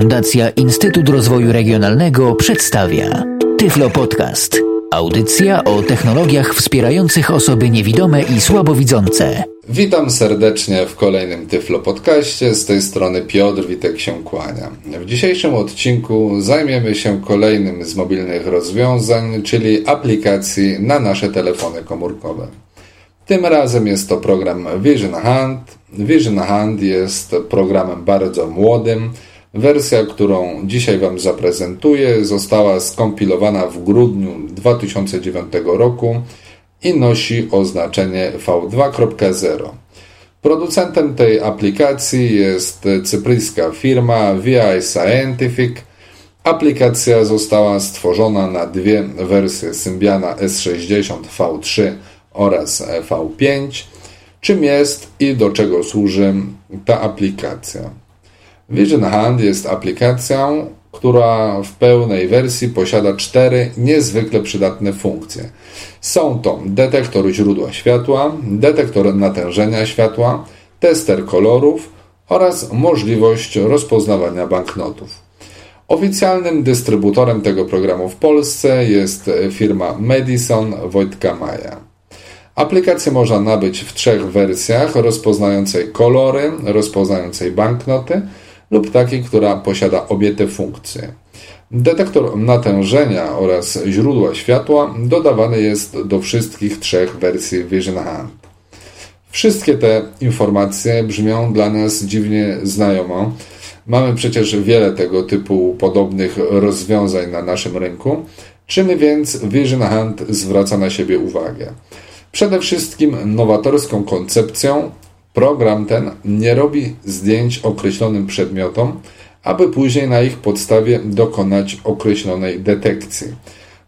Fundacja Instytut Rozwoju Regionalnego przedstawia Tyflo Podcast. Audycja o technologiach wspierających osoby niewidome i słabowidzące. Witam serdecznie w kolejnym Tyflo Podcaście. Z tej strony Piotr Witek się kłania. W dzisiejszym odcinku zajmiemy się kolejnym z mobilnych rozwiązań, czyli aplikacji na nasze telefony komórkowe. Tym razem jest to program Vision Hand. Vision Hand jest programem bardzo młodym. Wersja, którą dzisiaj Wam zaprezentuję, została skompilowana w grudniu 2009 roku i nosi oznaczenie V2.0. Producentem tej aplikacji jest cypryjska firma VI Scientific. Aplikacja została stworzona na dwie wersje Symbiana S60 V3 oraz V5. Czym jest i do czego służy ta aplikacja? Vision Hand jest aplikacją, która w pełnej wersji posiada cztery niezwykle przydatne funkcje. Są to detektor źródła światła, detektor natężenia światła, tester kolorów oraz możliwość rozpoznawania banknotów. Oficjalnym dystrybutorem tego programu w Polsce jest firma Madison Wojtka Maja. Aplikację można nabyć w trzech wersjach: rozpoznającej kolory, rozpoznającej banknoty lub takiej, która posiada obie te funkcje. Detektor natężenia oraz źródła światła dodawany jest do wszystkich trzech wersji Vision Hand. Wszystkie te informacje brzmią dla nas dziwnie znajomo. Mamy przecież wiele tego typu podobnych rozwiązań na naszym rynku. Czym więc Vision Hand zwraca na siebie uwagę? Przede wszystkim nowatorską koncepcją program ten nie robi zdjęć określonym przedmiotom, aby później na ich podstawie dokonać określonej detekcji.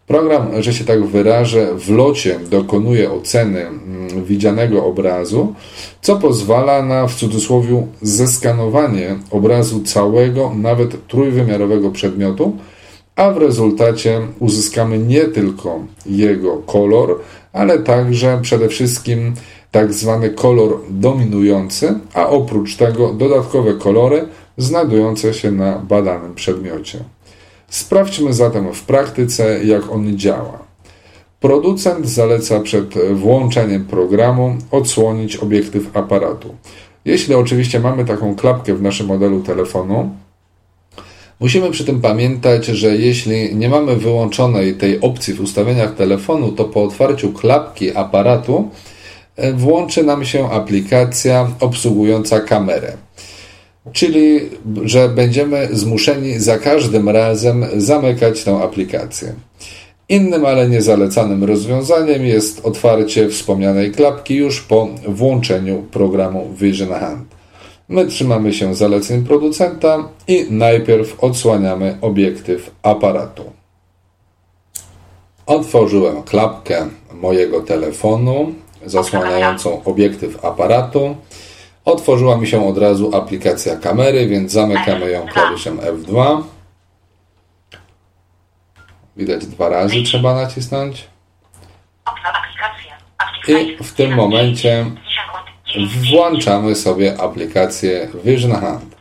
Program, że się tak wyrażę, w locie dokonuje oceny mm, widzianego obrazu, co pozwala na w cudzysłowie zeskanowanie obrazu całego, nawet trójwymiarowego przedmiotu, a w rezultacie uzyskamy nie tylko jego kolor, ale także przede wszystkim tak zwany kolor dominujący, a oprócz tego dodatkowe kolory znajdujące się na badanym przedmiocie. Sprawdźmy zatem w praktyce, jak on działa. Producent zaleca przed włączeniem programu odsłonić obiektyw aparatu. Jeśli oczywiście mamy taką klapkę w naszym modelu telefonu, Musimy przy tym pamiętać, że jeśli nie mamy wyłączonej tej opcji w ustawieniach telefonu, to po otwarciu klapki aparatu włączy nam się aplikacja obsługująca kamerę. Czyli, że będziemy zmuszeni za każdym razem zamykać tę aplikację. Innym, ale niezalecanym rozwiązaniem jest otwarcie wspomnianej klapki już po włączeniu programu Vision Hand. My trzymamy się zaleceń producenta i najpierw odsłaniamy obiektyw aparatu. Otworzyłem klapkę mojego telefonu zasłaniającą obiektyw aparatu. Otworzyła mi się od razu aplikacja kamery, więc zamykamy ją klawiszem F2. Widać dwa razy trzeba nacisnąć. I w tym momencie włączamy sobie aplikację Vision Hand.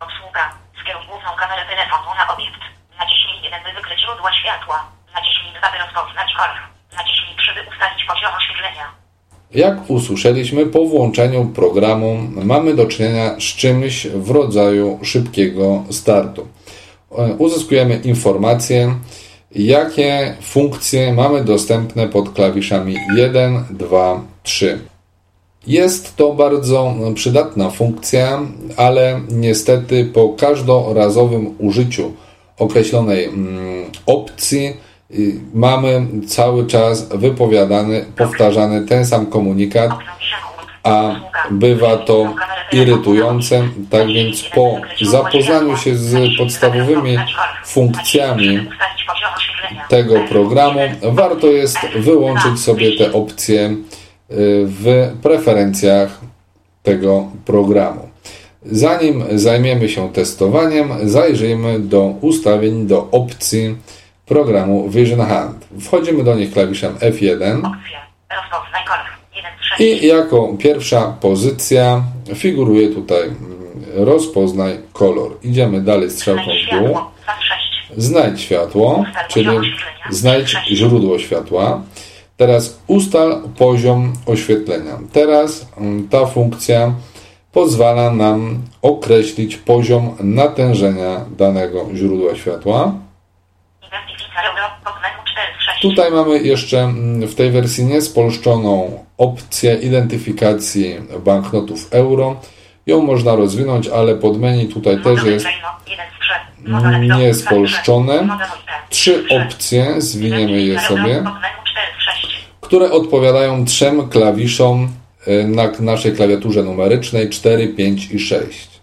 Obsługa. Skieruj główną kamerę telefonu na obiekt. Naciśnij 1 by wykryć źródła światła. Naciśnij 2 by rozpoznać kolor. Naciśnij 3 by ustalić poziom oświetlenia. Jak usłyszeliśmy, po włączeniu programu mamy do czynienia z czymś w rodzaju szybkiego startu. Uzyskujemy informację, jakie funkcje mamy dostępne pod klawiszami 1, 2, 3. Jest to bardzo przydatna funkcja, ale niestety po każdorazowym użyciu określonej mm, opcji mamy cały czas wypowiadany, powtarzany ten sam komunikat, a bywa to irytujące. Tak więc po zapoznaniu się z podstawowymi funkcjami tego programu, warto jest wyłączyć sobie te opcje y, w preferencjach tego programu. Zanim zajmiemy się testowaniem, zajrzyjmy do ustawień do opcji programu Vision Hand. Wchodzimy do nich klawiszem F1 i jako pierwsza pozycja figuruje tutaj rozpoznaj kolor. Idziemy dalej strzałką w dół. Znajdź światło, czyli znajdź źródło światła. Teraz ustal poziom oświetlenia. Teraz mm, ta funkcja pozwala nam określić poziom natężenia danego źródła światła. Tutaj mamy jeszcze mm, w tej wersji niespolszczoną opcję identyfikacji banknotów euro. Ją można rozwinąć, ale pod menu tutaj też jest niespolszczone. Trzy opcje, zwiniemy je sobie, które odpowiadają trzem klawiszom y, na naszej klawiaturze numerycznej 4, 5 i 6.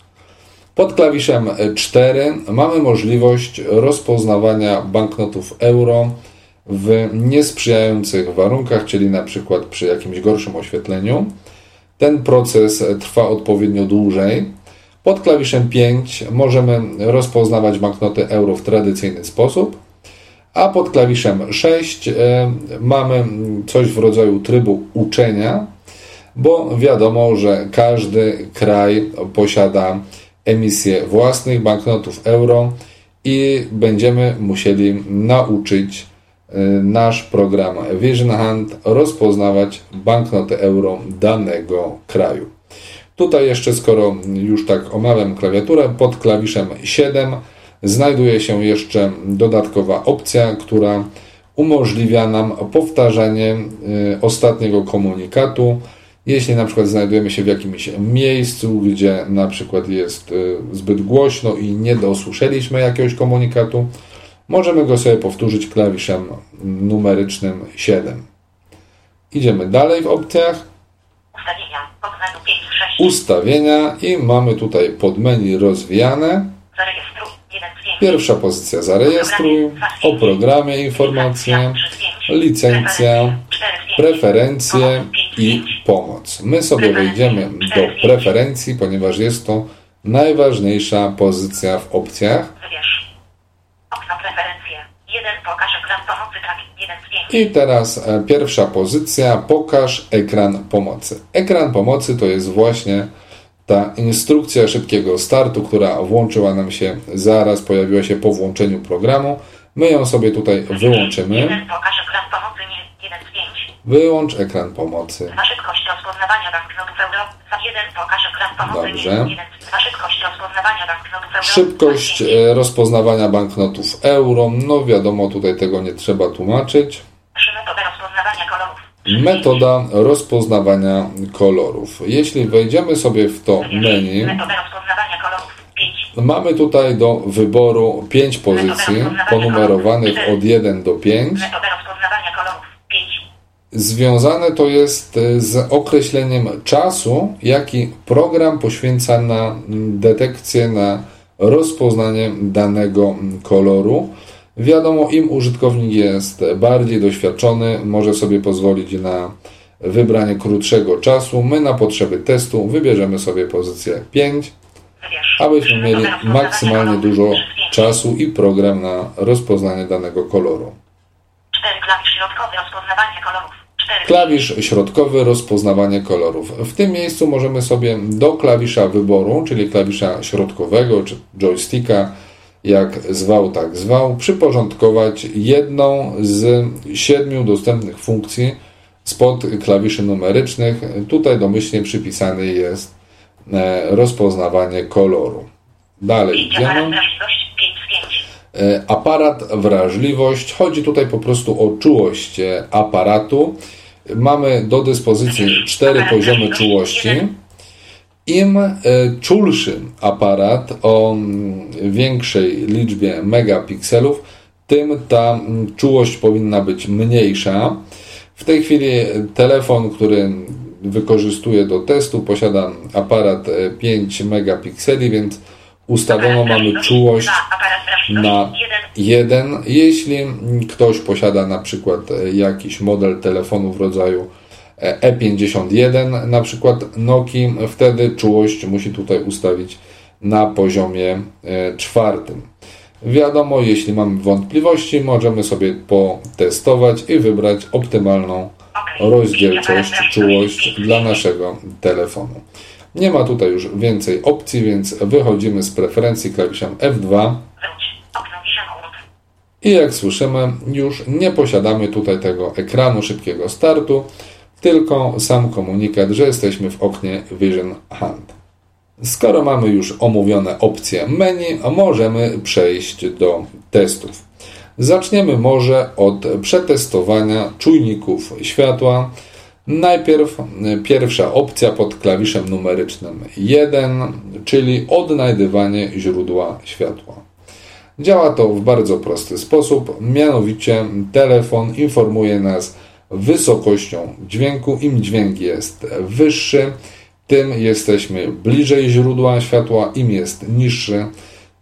Pod klawiszem 4 mamy możliwość rozpoznawania banknotów euro w niesprzyjających warunkach, czyli na przykład przy jakimś gorszym oświetleniu. Ten proces trwa odpowiednio dłużej. Pod klawiszem 5 możemy rozpoznawać banknoty euro w tradycyjny sposób, a pod klawiszem 6 e, mamy coś w rodzaju trybu uczenia, bo wiadomo, że każdy kraj posiada emisję własnych banknotów euro i będziemy musieli nauczyć e, nasz program Vision Hand rozpoznawać banknoty euro danego kraju. Tutaj jeszcze, skoro już tak omawiam klawiaturę, pod klawiszem 7 znajduje się jeszcze dodatkowa opcja, która umożliwia nam powtarzanie e, ostatniego komunikatu. Jeśli na przykład znajdujemy się w jakimś miejscu, gdzie na przykład jest e, zbyt głośno i nie dosłyszeliśmy jakiegoś komunikatu, możemy go sobie powtórzyć klawiszem numerycznym 7. Idziemy dalej w opcjach. Ustawienia. Ustawienia i mamy tutaj podmenu rozwijane. Pierwsza pozycja. Zarejestruj, o programie informacje, licencja, preferencje i pomoc. My sobie wejdziemy do preferencji, ponieważ jest to najważniejsza pozycja w opcjach. I teraz e, pierwsza pozycja, pokaż ekran pomocy. Ekran pomocy to jest właśnie ta instrukcja szybkiego startu, która włączyła nam się zaraz, pojawiła się po włączeniu programu. My ją sobie tutaj wyłączymy. Wyłącz ekran pomocy. szybkość rozpoznawania banknotów euro. 1 pokaż ekran pomocy. Dobrze. szybkość rozpoznawania banknotów euro. Szybkość e, rozpoznawania banknotów euro. No wiadomo, tutaj tego nie trzeba tłumaczyć. Metoda rozpoznawania kolorów. Jeśli wejdziemy sobie w to menu, mamy tutaj do wyboru 5 pozycji ponumerowanych od 1 do 5. Związane to jest z określeniem czasu, jaki program poświęca na detekcję, na rozpoznanie danego koloru. Wiadomo, im użytkownik jest bardziej doświadczony, może sobie pozwolić na wybranie krótszego czasu. My na potrzeby testu wybierzemy sobie pozycję 5, abyśmy mieli maksymalnie dużo czasu i program na rozpoznanie danego koloru. Klawisz środkowy. Klawisz środkowy rozpoznawanie kolorów. W tym miejscu możemy sobie do klawisza wyboru, czyli klawisza środkowego czy joysticka, jak zwał, tak zwał, przyporządkować jedną z siedmiu dostępnych funkcji spod klawiszy numerycznych. Tutaj domyślnie przypisany jest e, rozpoznawanie koloru. Dalej idziemy. Aparat, wrażliwość. Chodzi tutaj po prostu o czułość e, aparatu. Mamy do dyspozycji cztery poziomy czułości. Im e, czulszy aparat o mm, większej liczbie megapikselów, tym ta mm, czułość powinna być mniejsza. W tej chwili telefon, który wykorzystuję do testu, posiada aparat 5 e, megapikseli, więc ustawiono mamy czułość na 1. Jeśli ktoś posiada na przykład e, jakiś model telefonu w rodzaju E51 na przykład Noki, wtedy czułość musi tutaj ustawić na poziomie e, czwartym. Wiadomo, jeśli mamy wątpliwości, możemy sobie potestować i wybrać optymalną rozdzielczość, czułość dla naszego telefonu. Nie ma tutaj już więcej opcji, więc wychodzimy z preferencji klawiszem F2. I jak słyszymy, już nie posiadamy tutaj tego ekranu szybkiego startu, tylko sam komunikat, że jesteśmy w oknie Vision Hand. Skoro mamy już omówione opcje menu, możemy przejść do testów. Zaczniemy może od przetestowania czujników światła. Najpierw pierwsza opcja pod klawiszem numerycznym 1, czyli odnajdywanie źródła światła. Działa to w bardzo prosty sposób, mianowicie telefon informuje nas wysokością dźwięku. Im dźwięk jest wyższy, tym jesteśmy bliżej źródła światła, im jest niższy,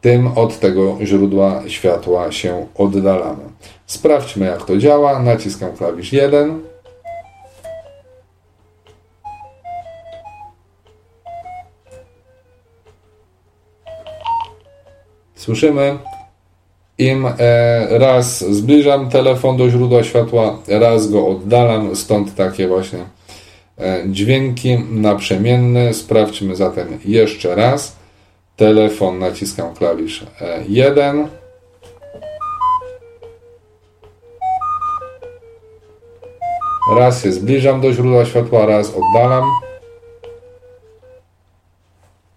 tym od tego źródła światła się oddalamy. Sprawdźmy jak to działa. Naciskam klawisz 1. Słyszymy, im e, raz zbliżam telefon do źródła światła, raz go oddalam, stąd takie właśnie e, dźwięki naprzemienne. Sprawdźmy zatem jeszcze raz. Telefon, naciskam klawisz 1. E, raz się zbliżam do źródła światła, raz oddalam.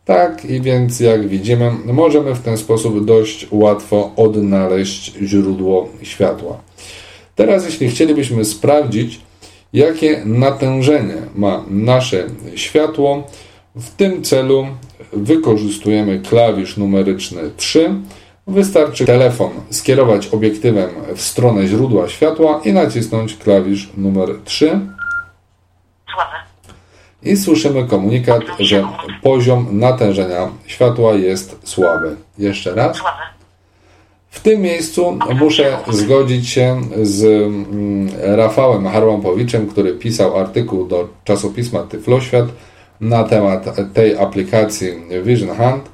Tak, i więc jak widzimy, możemy w ten sposób dość łatwo odnaleźć źródło światła. Teraz, jeśli chcielibyśmy sprawdzić, jakie natężenie ma nasze światło, w tym celu wykorzystujemy klawisz numeryczny 3. Wystarczy telefon skierować obiektywem w stronę źródła światła i nacisnąć klawisz numer 3 i słyszymy komunikat, że poziom natężenia światła jest słaby. Jeszcze raz. W tym miejscu muszę zgodzić się z mm, Rafałem Harłampowiczem, który pisał artykuł do czasopisma Tyfloświat na temat tej aplikacji Vision Hand.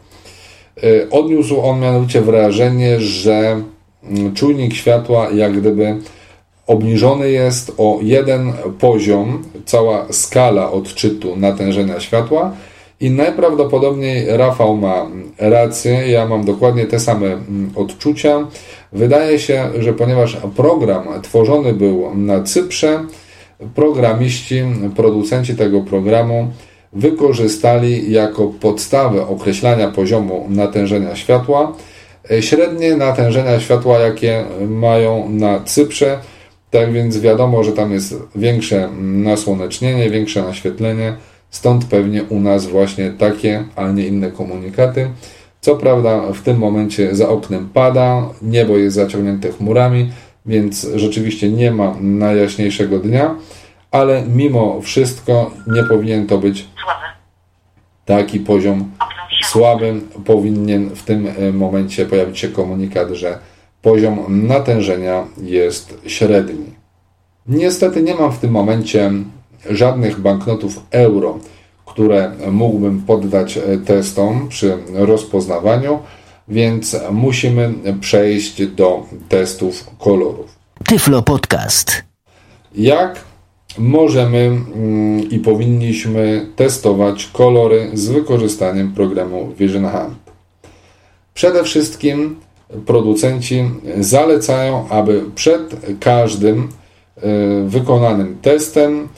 Y, odniósł on mianowicie wrażenie, że mm, czujnik światła jak gdyby obniżony jest o jeden poziom, cała skala odczytu natężenia światła i najprawdopodobniej Rafał ma rację, ja mam dokładnie te same mm, odczucia. Wydaje się, że ponieważ program tworzony był na Cyprze, programiści, producenci tego programu wykorzystali jako podstawę określania poziomu natężenia światła średnie natężenia światła, jakie mają na Cyprze, tak więc wiadomo, że tam jest większe nasłonecznienie, większe naświetlenie, stąd pewnie u nas właśnie takie, a nie inne komunikaty. Co prawda w tym momencie za oknem pada, niebo jest zaciągnięte chmurami, więc rzeczywiście nie ma najjaśniejszego dnia, ale mimo wszystko nie powinien to być taki poziom słaby. Powinien w tym e, momencie pojawić się komunikat, że poziom natężenia jest średni. Niestety nie mam w tym momencie żadnych banknotów euro, które mógłbym poddać e, testom przy rozpoznawaniu, więc musimy przejść do testów kolorów. Tyflo Podcast. Jak możemy mm, i powinniśmy testować kolory z wykorzystaniem programu Vision Hand? Przede wszystkim producenci zalecają, aby przed każdym e, wykonanym testem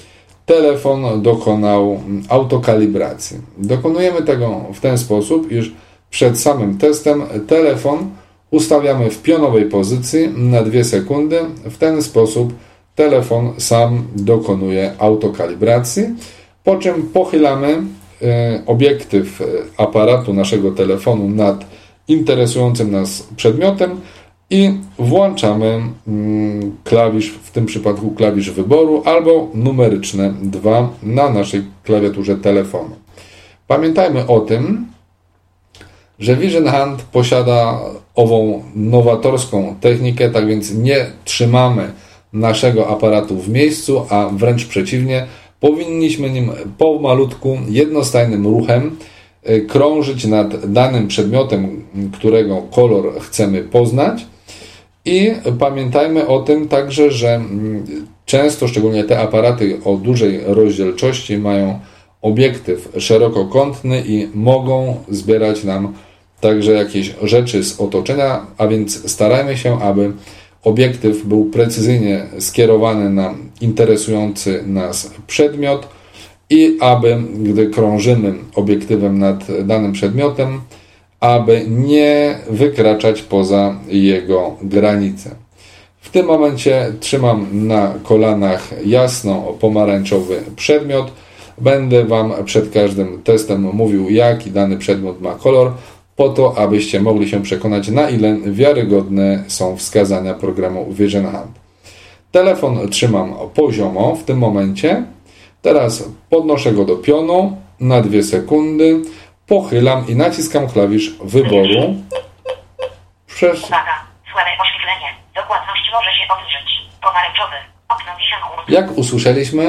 telefon dokonał autokalibracji. Dokonujemy tego w ten sposób, iż przed samym testem telefon ustawiamy w pionowej pozycji na 2 sekundy. W ten sposób telefon sam dokonuje autokalibracji, po czym pochylamy e, obiektyw aparatu naszego telefonu nad interesującym nas przedmiotem i włączamy mm, klawisz, w tym przypadku klawisz wyboru albo numeryczne 2 na naszej klawiaturze telefonu. Pamiętajmy o tym, że Vision Hand posiada ową nowatorską technikę, tak więc nie trzymamy naszego aparatu w miejscu, a wręcz przeciwnie, powinniśmy nim pomalutku, jednostajnym ruchem krążyć nad danym przedmiotem, którego kolor chcemy poznać. I pamiętajmy o tym także, że mm, często, szczególnie te aparaty o dużej rozdzielczości, mają obiektyw szerokokątny i mogą zbierać nam także jakieś rzeczy z otoczenia, a więc starajmy się, aby obiektyw był precyzyjnie skierowany na interesujący nas przedmiot i aby, gdy krążymy obiektywem nad danym przedmiotem, aby nie wykraczać poza jego granice. W tym momencie trzymam na kolanach jasno pomarańczowy przedmiot. Będę Wam przed każdym testem mówił, jaki dany przedmiot ma kolor, po to, abyście mogli się przekonać, na ile wiarygodne są wskazania programu Vision Hunt. Telefon trzymam poziomo w tym momencie. Teraz podnoszę go do pionu na 2 sekundy, pochylam i naciskam klawisz wyboru. Vision Jak usłyszeliśmy,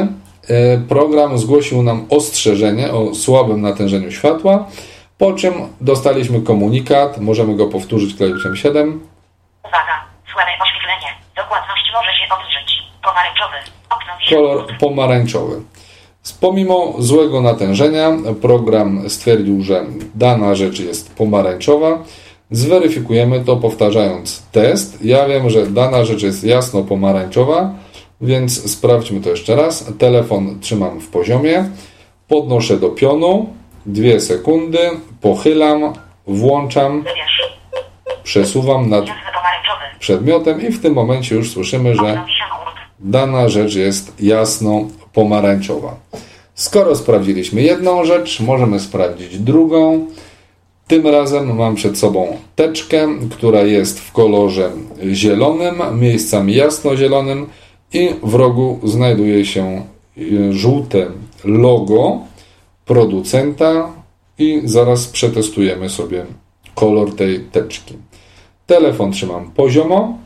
e, program zgłosił nam ostrzeżenie o słabym natężeniu światła. Po czym dostaliśmy komunikat, możemy go powtórzyć klawiszem 7. Uwaga, słabe oświetlenie. Dokładność może się obniżyć. Pomarańczowy. Okno Kolor pomarańczowy. Pomimo złego natężenia, program stwierdził, że dana rzecz jest pomarańczowa. Zweryfikujemy to powtarzając test. Ja wiem, że dana rzecz jest jasno pomarańczowa, więc sprawdźmy to jeszcze raz. Telefon trzymam w poziomie, podnoszę do pionu, Dwie sekundy, pochylam, włączam, przesuwam nad przedmiotem i w tym momencie już słyszymy, że dana rzecz jest jasno pomarańczowa. Skoro sprawdziliśmy jedną rzecz, możemy sprawdzić drugą. Tym razem mam przed sobą teczkę, która jest w kolorze zielonym, miejscami jasno-zielonym i w rogu znajduje się żółte logo producenta i zaraz przetestujemy sobie kolor tej teczki. Telefon trzymam poziomo,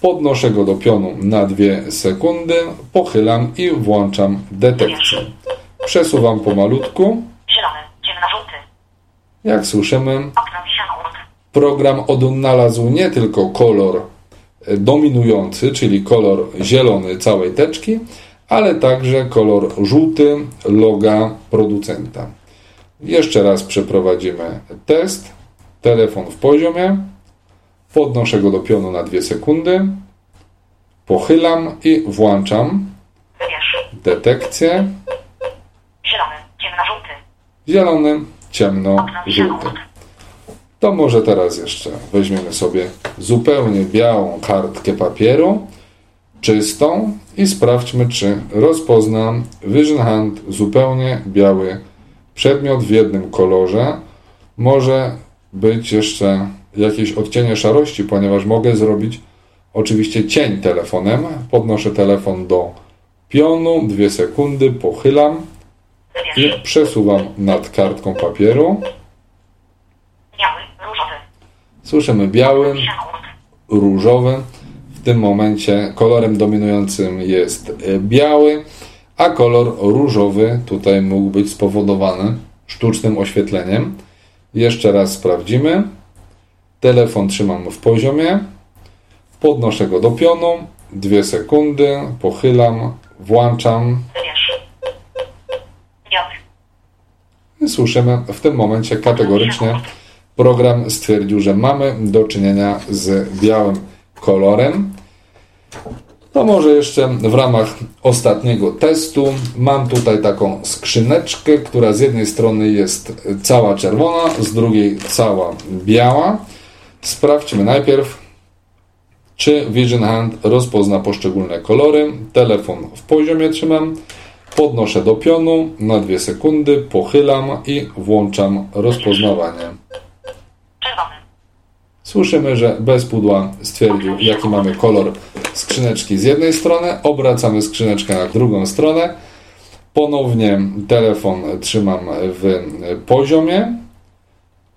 podnoszę go do pionu na 2 sekundy, pochylam i włączam detekcję. Przesuwam pomalutku. Zielony, ciemnożółty. Jak słyszymy, program odnalazł nie tylko kolor dominujący, czyli kolor zielony całej teczki, ale także kolor żółty loga producenta. Jeszcze raz przeprowadzimy test. Telefon w poziomie. Podnoszę go do pionu na 2 sekundy. Pochylam i włączam detekcję. Zielony, ciemno-żółty. Zielony, ciemno-żółty. To może teraz jeszcze weźmiemy sobie zupełnie białą kartkę papieru czystą i sprawdźmy, czy rozpozna Vision Hunt zupełnie biały przedmiot w jednym kolorze. Może być jeszcze jakieś odcienie szarości, ponieważ mogę zrobić oczywiście cień telefonem. Podnoszę telefon do pionu, dwie sekundy, pochylam i przesuwam nad kartką papieru. Biały, różowy. Słyszymy biały, różowy tym momencie kolorem dominującym jest e, biały, a kolor różowy tutaj mógł być spowodowany sztucznym oświetleniem. Jeszcze raz sprawdzimy. Telefon trzymam w poziomie. Podnoszę go do pionu. Dwie sekundy. Pochylam. Włączam. I słyszymy w tym momencie kategorycznie program stwierdził, że mamy do czynienia z białym kolorem. To może jeszcze w ramach ostatniego testu mam tutaj taką skrzyneczkę, która z jednej strony jest cała czerwona, z drugiej cała biała. Sprawdźmy najpierw, czy Vision Hand rozpozna poszczególne kolory. Telefon w poziomie trzymam, podnoszę do pionu na 2 sekundy, pochylam i włączam rozpoznawanie. Słyszymy, że bez pudła stwierdził, jaki mamy kolor skrzyneczki z jednej strony. Obracamy skrzyneczkę na drugą stronę. Ponownie telefon trzymam w poziomie.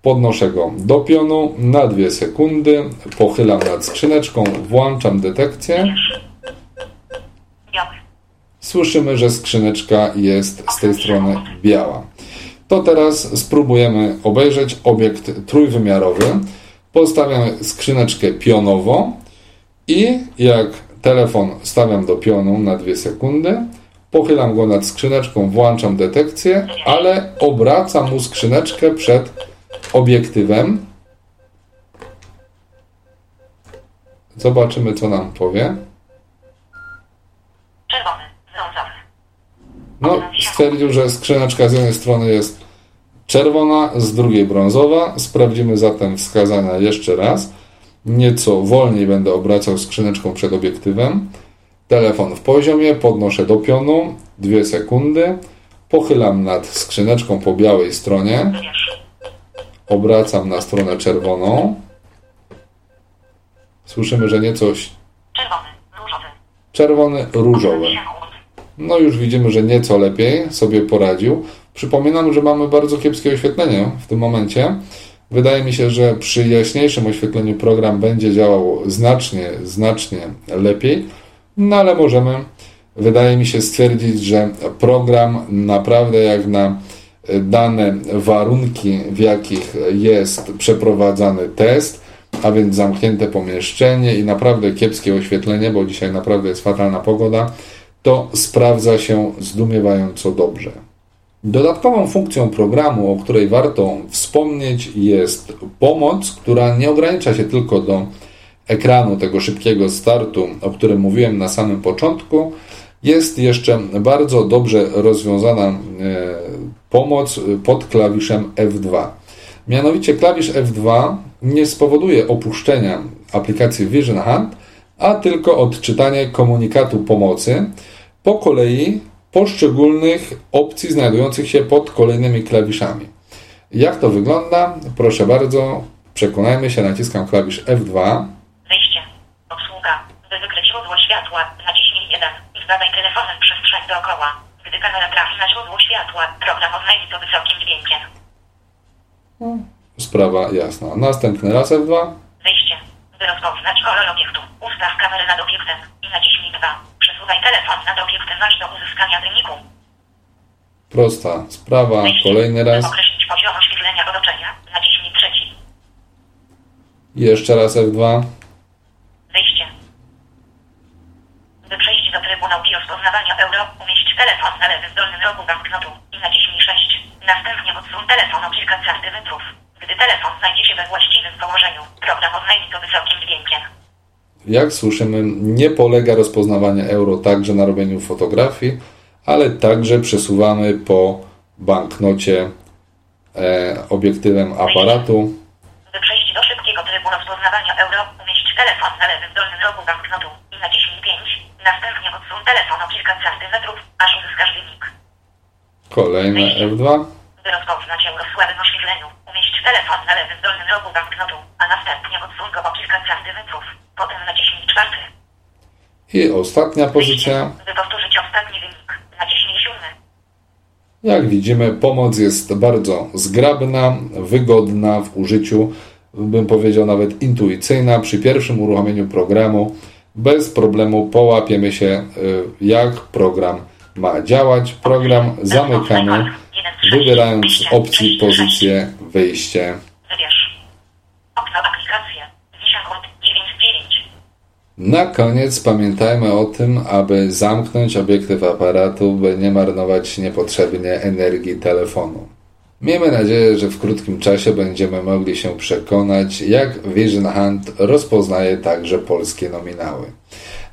Podnoszę go do pionu na 2 sekundy. Pochylam nad skrzyneczką, włączam detekcję. Słyszymy, że skrzyneczka jest z tej strony biała. To teraz spróbujemy obejrzeć obiekt trójwymiarowy. Postawiam skrzyneczkę pionowo i jak telefon stawiam do pionu na 2 sekundy, Pochylam go nad skrzyneczką, włączam detekcję, ale obracam mu skrzyneczkę przed obiektywem. Zobaczymy, co nam powie. Czerwony. Brązowy. No, stwierdził, że skrzyneczka z jednej strony jest czerwona, z drugiej brązowa. Sprawdzimy zatem wskazania jeszcze raz. Nieco wolniej będę obracał skrzyneczką przed obiektywem. Telefon w poziomie, podnoszę do pionu, 2 sekundy. Pochylam nad skrzyneczką po białej stronie. Obracam na stronę czerwoną. Słyszymy, że nieco Czerwony. Różowy. czerwony, różowy. No już widzimy, że nieco lepiej sobie poradził. Przypominam, że mamy bardzo kiepskie oświetlenie w tym momencie. Wydaje mi się, że przy jaśniejszym oświetleniu program będzie działał znacznie, znacznie lepiej. No ale możemy, wydaje mi się, stwierdzić, że program naprawdę jak na dane warunki, w jakich jest przeprowadzany test, a więc zamknięte pomieszczenie i naprawdę kiepskie oświetlenie, bo dzisiaj naprawdę jest fatalna pogoda, to sprawdza się zdumiewająco dobrze. Dodatkową funkcją programu, o której warto wspomnieć, jest pomoc, która nie ogranicza się tylko do ekranu tego szybkiego startu, o którym mówiłem na samym początku. Jest jeszcze bardzo dobrze rozwiązana e, pomoc pod klawiszem F2. Mianowicie klawisz F2 nie spowoduje opuszczenia aplikacji Vision Hunt, a tylko odczytanie komunikatu pomocy po kolei poszczególnych opcji znajdujących się pod kolejnymi klawiszami. Jak to wygląda? Proszę bardzo, przekonajmy się, naciskam klawisz F2. Wyjście. Obsługa. By wykryć źródło światła, naciśnij 1 i zbadaj telefonem przestrzeń dookoła. Gdy kamera trafi na źródło światła, program oznajmi to wysokim dźwiękiem. Sprawa jasna. Następny raz F2. Wyjście. By rozpoznać kolor obiektu, ustaw kamerę nad obiektem i naciśnij 2. Przesuwaj telefon nad obiektem aż do uzyskania wyniku. Prosta sprawa. Wyjście. Kolejny By raz. określić poziom oświetlenia otoczenia, naciśnij trzeci. Jeszcze raz F2. Wyjście. By przejść do trybu nauki rozpoznawania euro, umieść telefon na lewym dolnym rogu banknotu i naciśnij 6. Następnie odsuń telefon o kilka centymetrów. Gdy telefon znajdzie się we właściwym położeniu, program oznajmi to wysokim dźwiękiem. Jak słyszymy, nie polega rozpoznawanie euro także na robieniu fotografii, ale także przesuwamy po banknocie e, obiektywem aparatu. By przejść do szybkiego trybu rozpoznawania euro, umieść telefon na lewym dolnym rogu banknotu i naciśnij 5. Następnie odsuń telefon o kilka centymetrów, aż uzyskasz wynik. Kolejne F2. By rozpoznać euro w słabym oświetleniu, umieść telefon na lewym dolnym rogu banknotu, a następnie odsuń go o kilka centymetrów. Potem naciśnij czwarty. I ostatnia pozycja. By powtórzyć ostatni wynik, naciśnij siódmy. Jak widzimy, pomoc jest bardzo zgrabna, wygodna w użyciu, bym powiedział nawet intuicyjna. Przy pierwszym uruchomieniu programu bez problemu połapiemy się, y, jak program ma działać. Program zamykamy, wybierając z opcji pozycję wyjście. Wybierz. Okno aplikacje. Wisiakot 9 Na koniec pamiętajmy o tym, aby zamknąć obiektyw aparatu, by nie marnować niepotrzebnie energii telefonu. Miejmy nadzieję, że w krótkim czasie będziemy mogli się przekonać, jak Vision Hunt rozpoznaje także polskie nominały.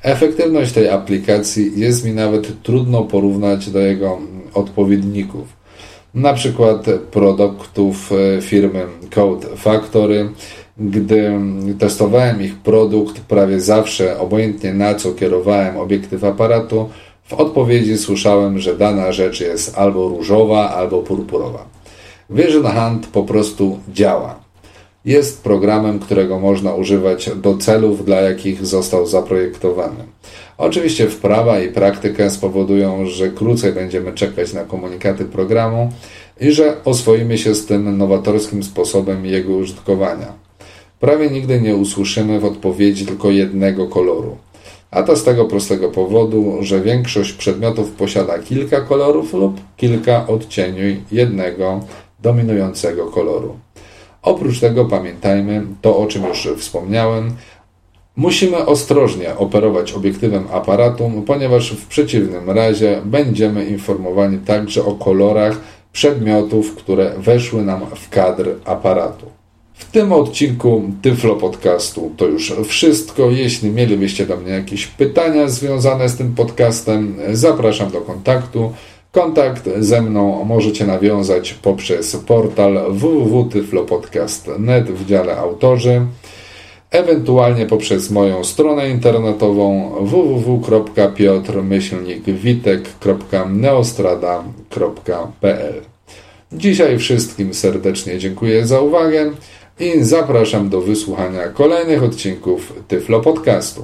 Efektywność tej aplikacji jest mi nawet trudno porównać do jego odpowiedników. Na przykład produktów e, firmy Code Factory. Gdy testowałem ich produkt, prawie zawsze, obojętnie na co kierowałem obiektyw aparatu, w odpowiedzi słyszałem, że dana rzecz jest albo różowa, albo purpurowa. Vision Hunt po prostu działa. Jest programem, którego można używać do celów, dla jakich został zaprojektowany. Oczywiście wprawa i praktyka spowodują, że krócej będziemy czekać na komunikaty programu i że oswoimy się z tym nowatorskim sposobem jego użytkowania. Prawie nigdy nie usłyszymy w odpowiedzi tylko jednego koloru. A to z tego prostego powodu, że większość przedmiotów posiada kilka kolorów lub kilka odcieni jednego dominującego koloru. Oprócz tego pamiętajmy to, o czym już wspomniałem, Musimy ostrożnie operować obiektywem aparatu, ponieważ w przeciwnym razie będziemy informowani także o kolorach przedmiotów, które weszły nam w kadr aparatu. W tym odcinku Tyflo Podcastu to już wszystko. Jeśli mielibyście do mnie jakieś pytania związane z tym podcastem, zapraszam do kontaktu. Kontakt ze mną możecie nawiązać poprzez portal www.tyflopodcast.net w dziale autorzy, ewentualnie poprzez moją stronę internetową www.piotrmyślnikwitek.neostrada.pl Dzisiaj wszystkim serdecznie dziękuję za uwagę i zapraszam do wysłuchania kolejnych odcinków Tyflo Podcastu.